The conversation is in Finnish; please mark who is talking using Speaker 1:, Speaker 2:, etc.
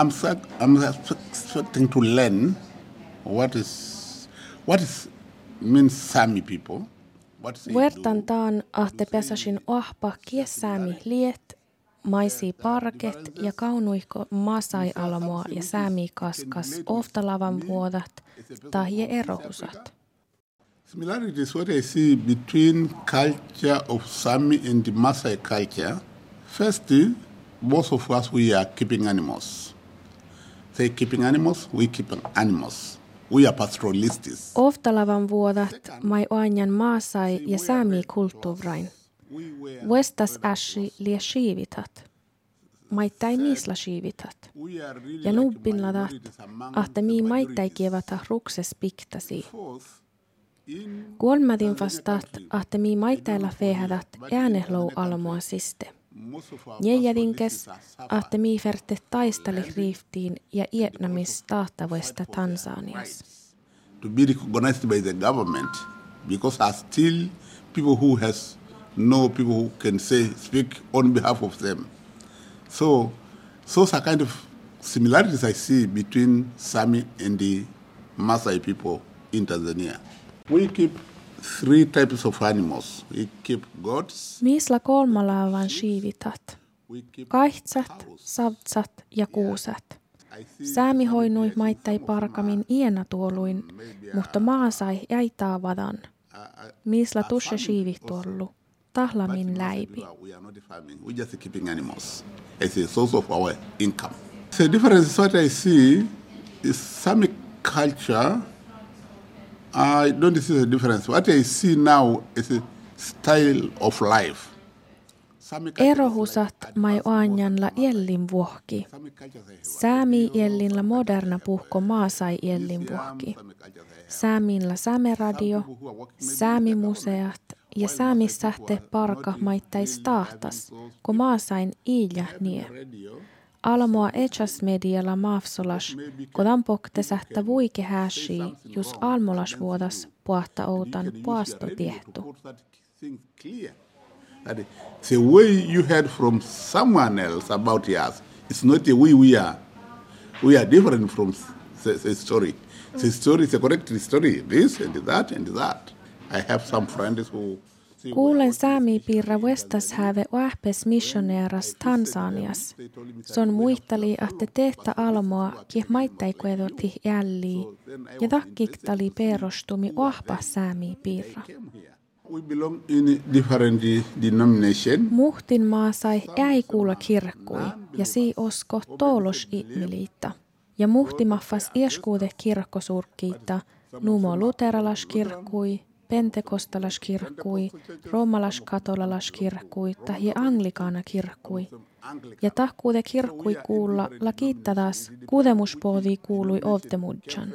Speaker 1: I'm, I'm expecting to learn what is, what is means Sami people.
Speaker 2: Vertantaan ahte pesasin ohpa kiesäämi liet, maisi parket ja kaunuihko masai alamoa ja säämi kaskas oftalavan vuodat tai erohusat.
Speaker 1: Similarities what I see between culture of Sami and the Maasai culture. First, most of us we are keeping animals. They keeping animals, we keeping animals. We are pastoralists.
Speaker 2: Oftalavan vuodat mai oanjan maasai ja säämi kulttuurain. Vestas äsi lie siivitat. Maittai miisla siivitat. Ja nubbinladat, ahte mii maittai kievata rukses piktasi. Kolmadin vastaat, ahte mii maitailla fehädät äänehlou almoa siste. Jäjädinkes, ahte mii ferte taistali riiftiin ja Vietnamis tahtavesta Tansanias.
Speaker 1: To be recognized by the government because are still people who has no people who can say speak on behalf of them. So those are kind of similarities I see between Sami and the Maasai people in Tanzania. We keep three types of animals. We keep goats.
Speaker 2: Miisla kolmalaavan siivitat. Kahtsat, savtsat ja kuusat. Säämi hoinui maittai parkamin iena tuoluin, mutta maa sai jäitää vadan. Miisla tusse siivihtuollu, tahlamin läipi.
Speaker 1: We just keeping animals as a source of our income. The difference what I see is Sami culture I don't see the difference. What I see now is a style of life.
Speaker 2: Erohusat mai oanjanla jellin vuohki. Säämi jellinla moderna puhko maasai jellin vuohki. Sääminla Säämeradio, Säämimuseat ja Säämissähte parka maittais tahtas, ko maasain iilja nie. Almoa echas medialla maafsolas, kodan pokte sähtä vuike hääsi, jus almolas vuodas puhta outan puasto tiehtu.
Speaker 1: The way you heard from someone else about us, it's not the way we are. We are different from the story. The story is a correct story, this and that and that. I have some friends who
Speaker 2: Kuulen piirra Westas häve oahpes missioneeras Tansanias. Son muistali, että tehtä almoa, ki maittai kuedoti jälli, ja takkiktali perostumi oahpa piirra.
Speaker 1: We belong in different denomination.
Speaker 2: Muhtin maa sai ei kuulla kirkkui, ja si osko toolos ihmiliitta. Ja muhtimaffas ieskuude kirkkosurkkiita, numo luteralaskirkkui, pentekostalaskirkkui, roomalaiskatolalaskirkkui tai anglikaanakirkkui. Ja tahkuude kirkkui kuulla la kiittadas kuudemuspoodi kuului ovtemudjan.